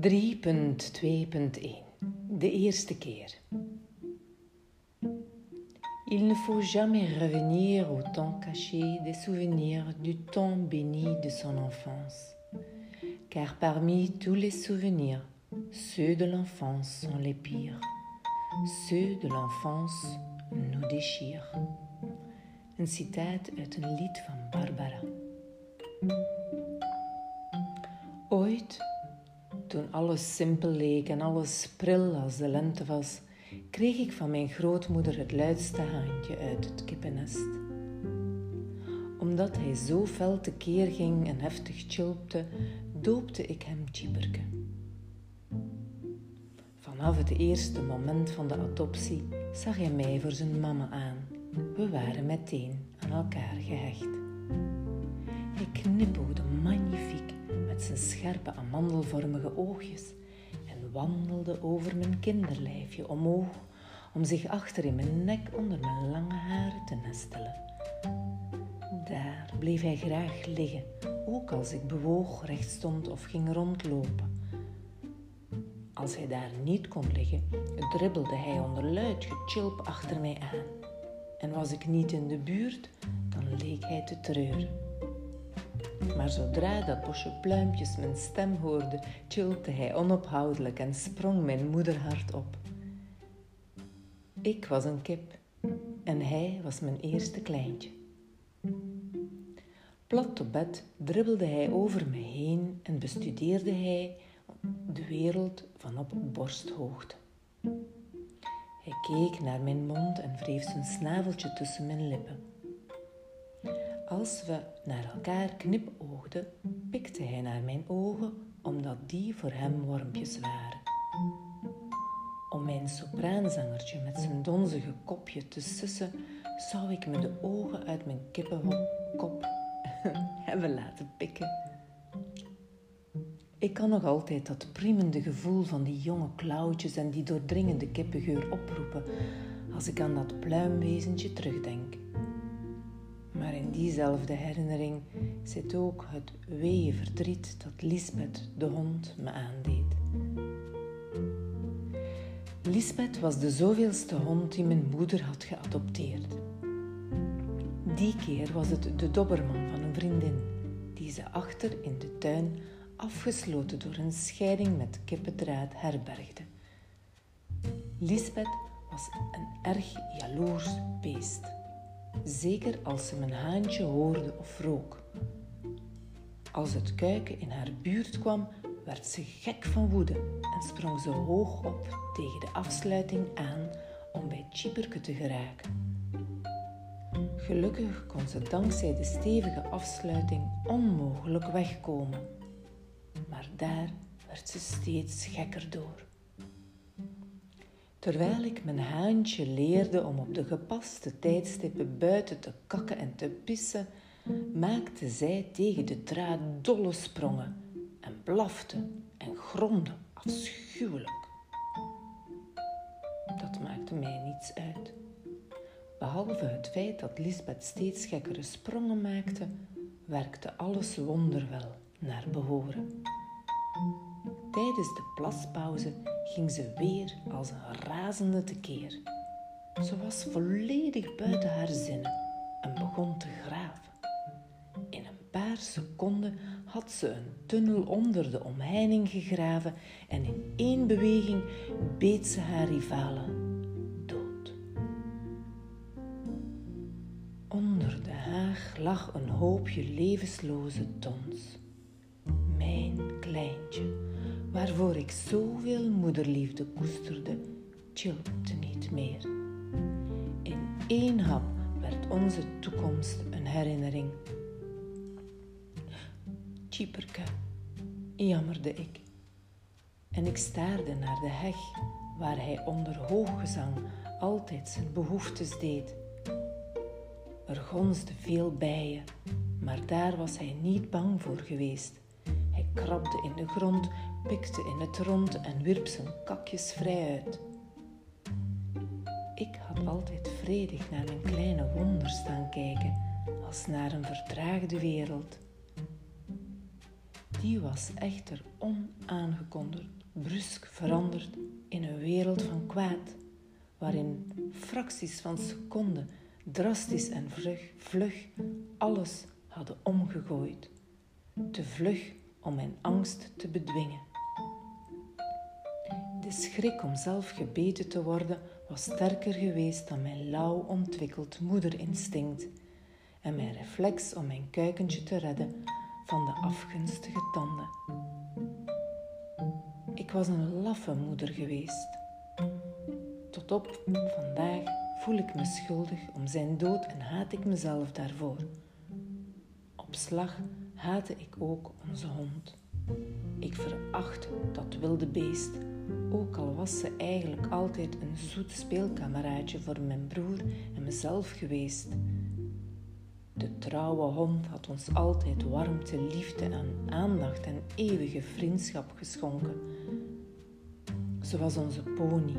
3.2.1 De eerste keer. Il ne faut jamais revenir au temps caché des souvenirs du temps béni de son enfance, car parmi tous les souvenirs, ceux de l'enfance sont les pires. Ceux de l'enfance nous déchirent. Een citaat uit een lied Barbara. Ooit toen alles simpel leek en alles pril als de lente was, kreeg ik van mijn grootmoeder het luidste haantje uit het kippennest. Omdat hij zo fel tekeer ging en heftig chilpte, doopte ik hem Tjiberke. Vanaf het eerste moment van de adoptie zag hij mij voor zijn mama aan. We waren meteen aan elkaar gehecht. Hij knippelde magnifiek met zijn scherpe amandelvormige oogjes en wandelde over mijn kinderlijfje omhoog om zich achter in mijn nek onder mijn lange haren te nestelen. Daar bleef hij graag liggen, ook als ik bewoog, recht stond of ging rondlopen. Als hij daar niet kon liggen, dribbelde hij onder luid gechilp achter mij aan. En was ik niet in de buurt, dan leek hij te treuren. Maar zodra dat bosje pluimpjes mijn stem hoorde, chilpte hij onophoudelijk en sprong mijn moederhart op. Ik was een kip en hij was mijn eerste kleintje. Plat op bed dribbelde hij over me heen en bestudeerde hij de wereld van op borsthoogte. Hij keek naar mijn mond en wreef zijn snaveltje tussen mijn lippen. Als we naar elkaar knipoogden, pikte hij naar mijn ogen omdat die voor hem wormpjes waren. Om mijn sopraanzangertje met zijn donzige kopje te sussen, zou ik me de ogen uit mijn kippenkop hebben laten pikken. Ik kan nog altijd dat priemende gevoel van die jonge klauwtjes en die doordringende kippengeur oproepen als ik aan dat pluimwezentje terugdenk. Diezelfde herinnering zit ook het weeë verdriet dat Lisbeth, de hond, me aandeed. Lisbeth was de zoveelste hond die mijn moeder had geadopteerd. Die keer was het de dobberman van een vriendin, die ze achter in de tuin, afgesloten door een scheiding met kippendraad, herbergde. Lisbeth was een erg jaloers beest zeker als ze mijn haantje hoorde of rook. Als het kuiken in haar buurt kwam, werd ze gek van woede en sprong ze hoog op tegen de afsluiting aan om bij Chieperke te geraken. Gelukkig kon ze dankzij de stevige afsluiting onmogelijk wegkomen, maar daar werd ze steeds gekker door. Terwijl ik mijn haantje leerde om op de gepaste tijdstippen buiten te kakken en te pissen, maakte zij tegen de draad dolle sprongen en blafte en gromde afschuwelijk. Dat maakte mij niets uit. Behalve het feit dat Lisbeth steeds gekkere sprongen maakte, werkte alles wonderwel naar behoren. Tijdens de plaspauze ging ze weer als een razende tekeer. Ze was volledig buiten haar zinnen en begon te graven. In een paar seconden had ze een tunnel onder de omheining gegraven en in één beweging beet ze haar rivalen dood. Onder de haag lag een hoopje levensloze tons. Waarvoor ik zoveel moederliefde koesterde, chilpte niet meer. In één hap werd onze toekomst een herinnering. Tjieperke, jammerde ik. En ik staarde naar de heg waar hij onder hooggezang altijd zijn behoeftes deed. Er gonsde veel bijen, maar daar was hij niet bang voor geweest. Krabde in de grond pikte in het rond en wierp zijn kakjes vrij uit. Ik had altijd vredig naar mijn kleine wonder staan kijken, als naar een vertraagde wereld. Die was echter onaangekondigd, brusk veranderd in een wereld van kwaad, waarin fracties van seconden drastisch en vlug, vlug alles hadden omgegooid. Te vlug om mijn angst te bedwingen. De schrik om zelf gebeten te worden was sterker geweest dan mijn lauw ontwikkeld moederinstinct en mijn reflex om mijn kuikentje te redden van de afgunstige tanden. Ik was een laffe moeder geweest. Tot op vandaag voel ik me schuldig om zijn dood en haat ik mezelf daarvoor. Op slag haatte ik ook onze hond. Ik veracht dat wilde beest, ook al was ze eigenlijk altijd een zoet speelkameraadje voor mijn broer en mezelf geweest. De trouwe hond had ons altijd warmte, liefde en aandacht en eeuwige vriendschap geschonken. Ze was onze pony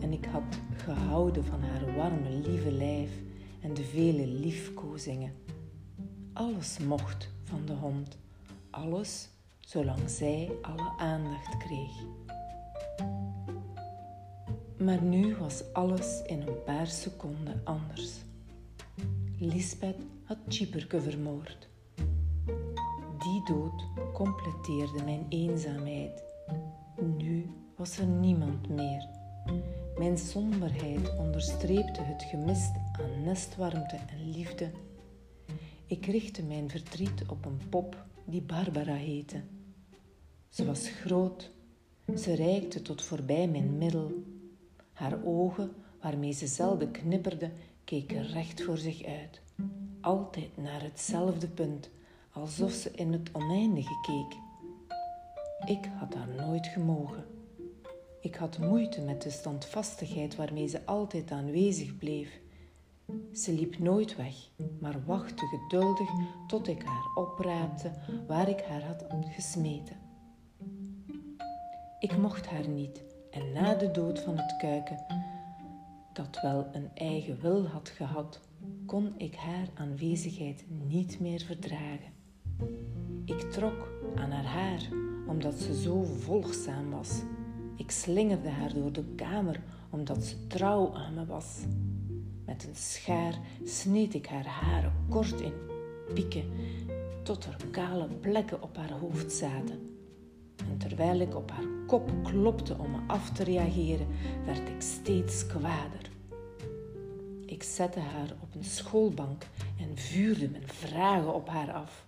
en ik had gehouden van haar warme, lieve lijf en de vele liefkozingen. Alles mocht van de hond, alles zolang zij alle aandacht kreeg. Maar nu was alles in een paar seconden anders. Lisbeth had Chieperke vermoord. Die dood completeerde mijn eenzaamheid. Nu was er niemand meer. Mijn somberheid onderstreepte het gemist aan nestwarmte en liefde. Ik richtte mijn verdriet op een pop die Barbara heette. Ze was groot, ze reikte tot voorbij mijn middel. Haar ogen, waarmee ze zelden knipperde, keken recht voor zich uit, altijd naar hetzelfde punt, alsof ze in het oneindige keek. Ik had haar nooit gemogen. Ik had moeite met de standvastigheid waarmee ze altijd aanwezig bleef. Ze liep nooit weg, maar wachtte geduldig tot ik haar opraapte waar ik haar had gesmeten. Ik mocht haar niet en na de dood van het kuiken, dat wel een eigen wil had gehad, kon ik haar aanwezigheid niet meer verdragen. Ik trok aan haar haar omdat ze zo volgzaam was. Ik slingerde haar door de kamer omdat ze trouw aan me was. Met een schaar sneed ik haar haren kort in pieken tot er kale plekken op haar hoofd zaten. En terwijl ik op haar kop klopte om me af te reageren, werd ik steeds kwaader. Ik zette haar op een schoolbank en vuurde mijn vragen op haar af.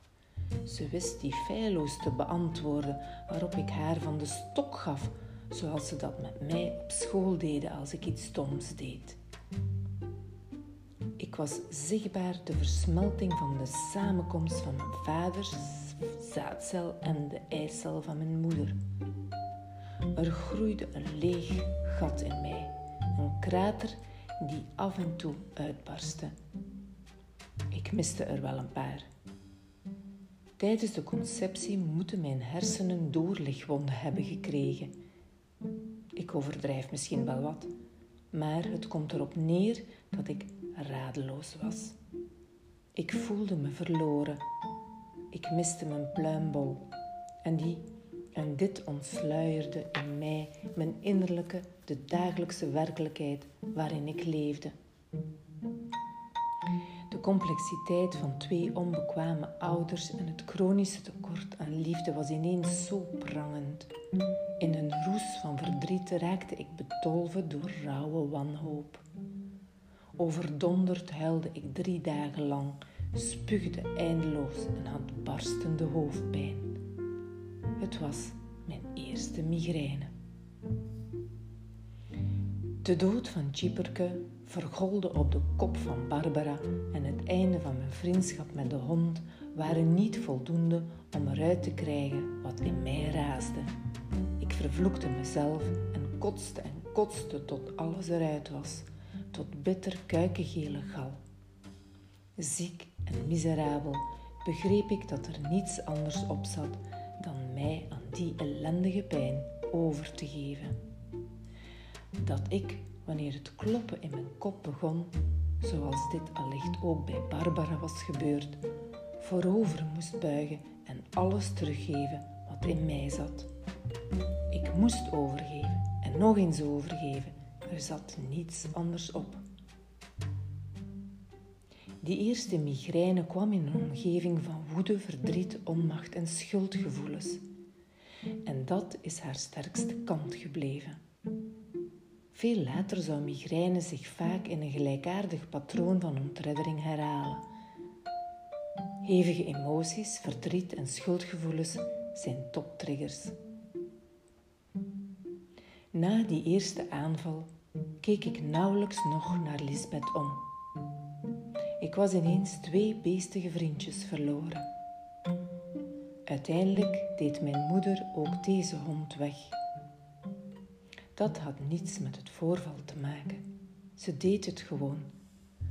Ze wist die feilloos te beantwoorden, waarop ik haar van de stok gaf, zoals ze dat met mij op school deden als ik iets stoms deed. Was zichtbaar de versmelting van de samenkomst van mijn vaders zaadcel en de eicel van mijn moeder. Er groeide een leeg gat in mij, een krater die af en toe uitbarstte. Ik miste er wel een paar. Tijdens de conceptie moeten mijn hersenen doorlichtwonden hebben gekregen. Ik overdrijf misschien wel wat, maar het komt erop neer dat ik radeloos was. Ik voelde me verloren. Ik miste mijn pluimbol en die en dit ontsluierde in mij mijn innerlijke, de dagelijkse werkelijkheid waarin ik leefde. De complexiteit van twee onbekwame ouders en het chronische tekort aan liefde was ineens zo prangend. In een roes van verdriet raakte ik bedolven door rauwe wanhoop. Overdonderd huilde ik drie dagen lang, spuugde eindeloos en had barstende hoofdpijn. Het was mijn eerste migraine. De dood van Chieperke vergolde op de kop van Barbara en het einde van mijn vriendschap met de hond waren niet voldoende om eruit te krijgen wat in mij raasde. Ik vervloekte mezelf en kotste en kotste tot alles eruit was, tot bitter kuikengele gal. Ziek en miserabel begreep ik dat er niets anders op zat dan mij aan die ellendige pijn over te geven. Dat ik, wanneer het kloppen in mijn kop begon, zoals dit allicht ook bij Barbara was gebeurd, voorover moest buigen en alles teruggeven wat in mij zat. Ik moest overgeven en nog eens overgeven. Er zat niets anders op. Die eerste migraine kwam in een omgeving van woede, verdriet, onmacht en schuldgevoelens. En dat is haar sterkste kant gebleven. Veel later zou migraine zich vaak in een gelijkaardig patroon van ontreddering herhalen. Hevige emoties, verdriet en schuldgevoelens zijn toptriggers. Na die eerste aanval keek ik nauwelijks nog naar Lisbeth om. Ik was ineens twee beestige vriendjes verloren. Uiteindelijk deed mijn moeder ook deze hond weg. Dat had niets met het voorval te maken. Ze deed het gewoon,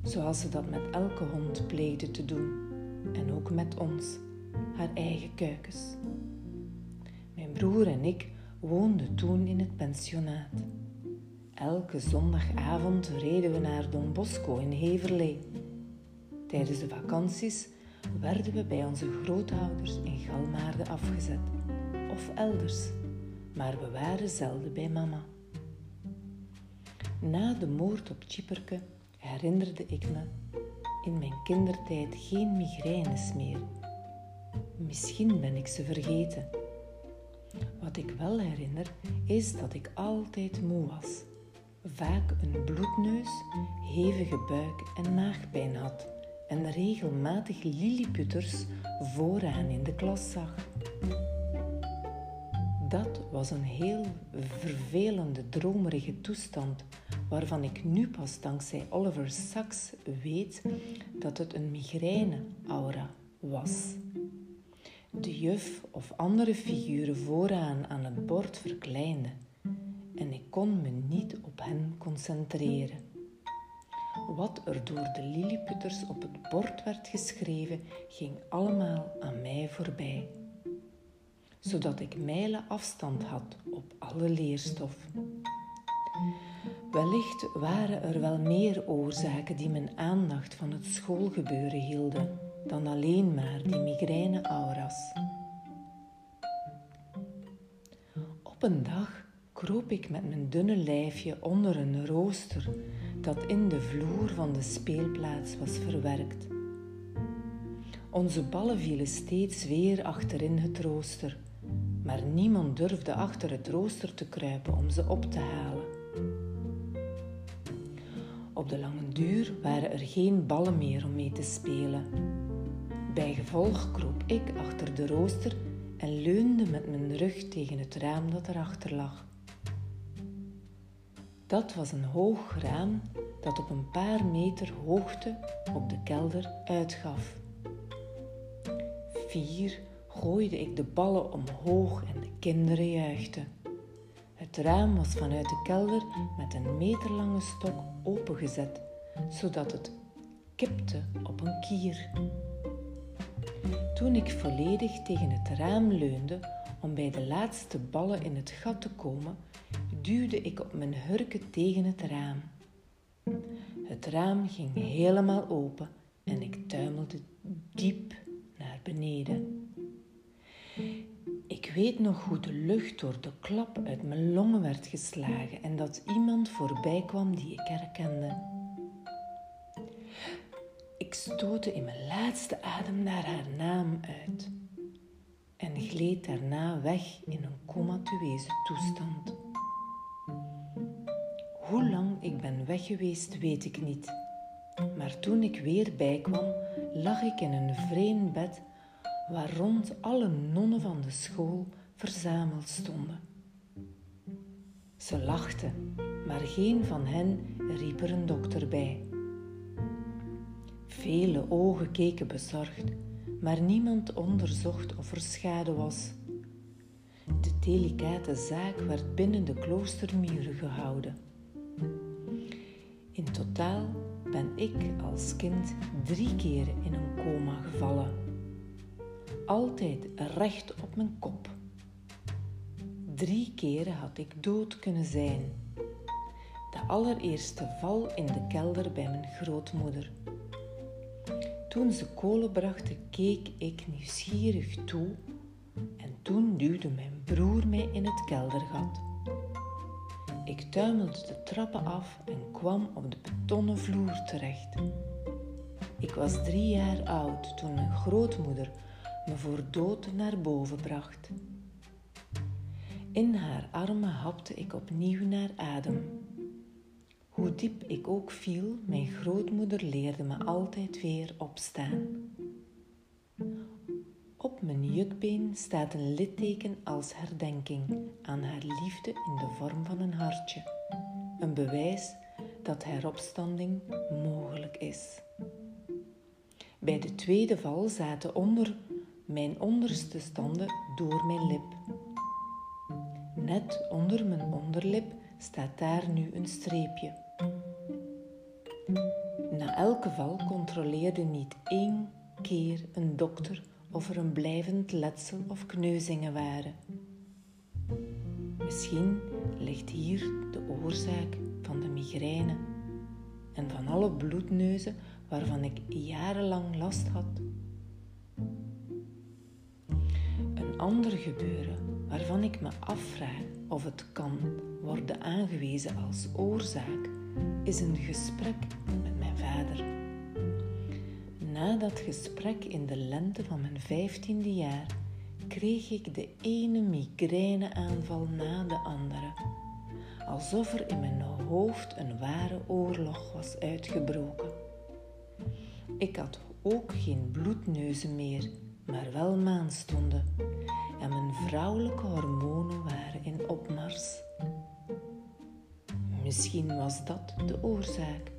zoals ze dat met elke hond pleegde te doen, en ook met ons, haar eigen kuikens. Mijn broer en ik woonden toen in het pensionaat. Elke zondagavond reden we naar Don Bosco in Heverlee. Tijdens de vakanties werden we bij onze grootouders in Galmaarde afgezet of elders, maar we waren zelden bij mama. Na de moord op Tjipperke herinnerde ik me in mijn kindertijd geen migraines meer. Misschien ben ik ze vergeten. Wat ik wel herinner is dat ik altijd moe was, vaak een bloedneus, hevige buik en maagpijn had en regelmatig lilliputters vooraan in de klas zag. Dat was een heel vervelende, dromerige toestand, waarvan ik nu pas dankzij Oliver Sacks weet dat het een migraine-aura was. De juf of andere figuren vooraan aan het bord verkleinden en ik kon me niet op hen concentreren. Wat er door de lilliputters op het bord werd geschreven, ging allemaal aan mij voorbij, zodat ik mijlen afstand had op alle leerstof. Wellicht waren er wel meer oorzaken die mijn aandacht van het schoolgebeuren hielden dan alleen maar die migraine-auras. Op een dag kroop ik met mijn dunne lijfje onder een rooster dat in de vloer van de speelplaats was verwerkt. Onze ballen vielen steeds weer achterin het rooster, maar niemand durfde achter het rooster te kruipen om ze op te halen. Op de lange duur waren er geen ballen meer om mee te spelen. Bijgevolg kroop ik achter de rooster en leunde met mijn rug tegen het raam dat erachter lag. Dat was een hoog raam dat op een paar meter hoogte op de kelder uitgaf. Vier gooide ik de ballen omhoog en de kinderen juichten. Het raam was vanuit de kelder met een meterlange stok opengezet, zodat het kipte op een kier. Toen ik volledig tegen het raam leunde om bij de laatste ballen in het gat te komen, duwde ik op mijn hurken tegen het raam. Het raam ging helemaal open en ik tuimelde diep naar beneden. Ik weet nog hoe de lucht door de klap uit mijn longen werd geslagen en dat iemand voorbij kwam die ik herkende. Ik stootte in mijn laatste adem naar haar naam uit gleed daarna weg in een comatueuze toestand. Hoe lang ik ben weg geweest, weet ik niet. Maar toen ik weer bijkwam, lag ik in een vreemd bed waar rond alle nonnen van de school verzameld stonden. Ze lachten, maar geen van hen riep er een dokter bij. Vele ogen keken bezorgd, maar niemand onderzocht of er schade was. De delicate zaak werd binnen de kloostermuren gehouden. In totaal ben ik als kind drie keren in een coma gevallen. Altijd recht op mijn kop. Drie keren had ik dood kunnen zijn. De allereerste val in de kelder bij mijn grootmoeder. Toen ze kolen brachten, keek ik nieuwsgierig toe en toen duwde mijn broer mij in het keldergat. Ik tuimelde de trappen af en kwam op de betonnen vloer terecht. Ik was drie jaar oud toen mijn grootmoeder me voor dood naar boven bracht. In haar armen hapte ik opnieuw naar adem. Hoe diep ik ook viel, mijn grootmoeder leerde me altijd weer opstaan. Op mijn jukbeen staat een litteken als herdenking aan haar liefde in de vorm van een hartje. Een bewijs dat heropstanding mogelijk is. Bij de tweede val zaten onder mijn onderste standen door mijn lip. Net onder mijn onderlip staat daar nu een streepje. Na elke val controleerde niet één keer een dokter of er een blijvend letsel of kneuzingen waren. Misschien ligt hier de oorzaak van de migraine en van alle bloedneuzen waarvan ik jarenlang last had. Een ander gebeuren waarvan ik me afvraag of het kan worden aangewezen als oorzaak, is een gesprek met mijn vader. Na dat gesprek in de lente van mijn vijftiende jaar kreeg ik de ene migraineaanval na de andere, alsof er in mijn hoofd een ware oorlog was uitgebroken. Ik had ook geen bloedneuzen meer, maar wel maanstonden en mijn vrouwelijke hormonen waren in opmars. Misschien was dat de oorzaak.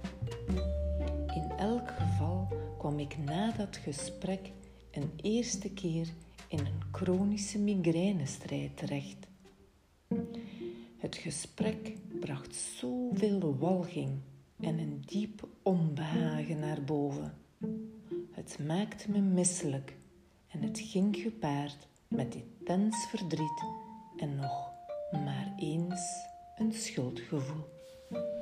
In elk geval kwam ik na dat gesprek een eerste keer in een chronische migrainestrijd terecht. Het gesprek bracht zoveel walging en een diep onbehagen naar boven. Het maakte me misselijk en het ging gepaard met intens verdriet en nog maar eens een schuldgevoel. Bye.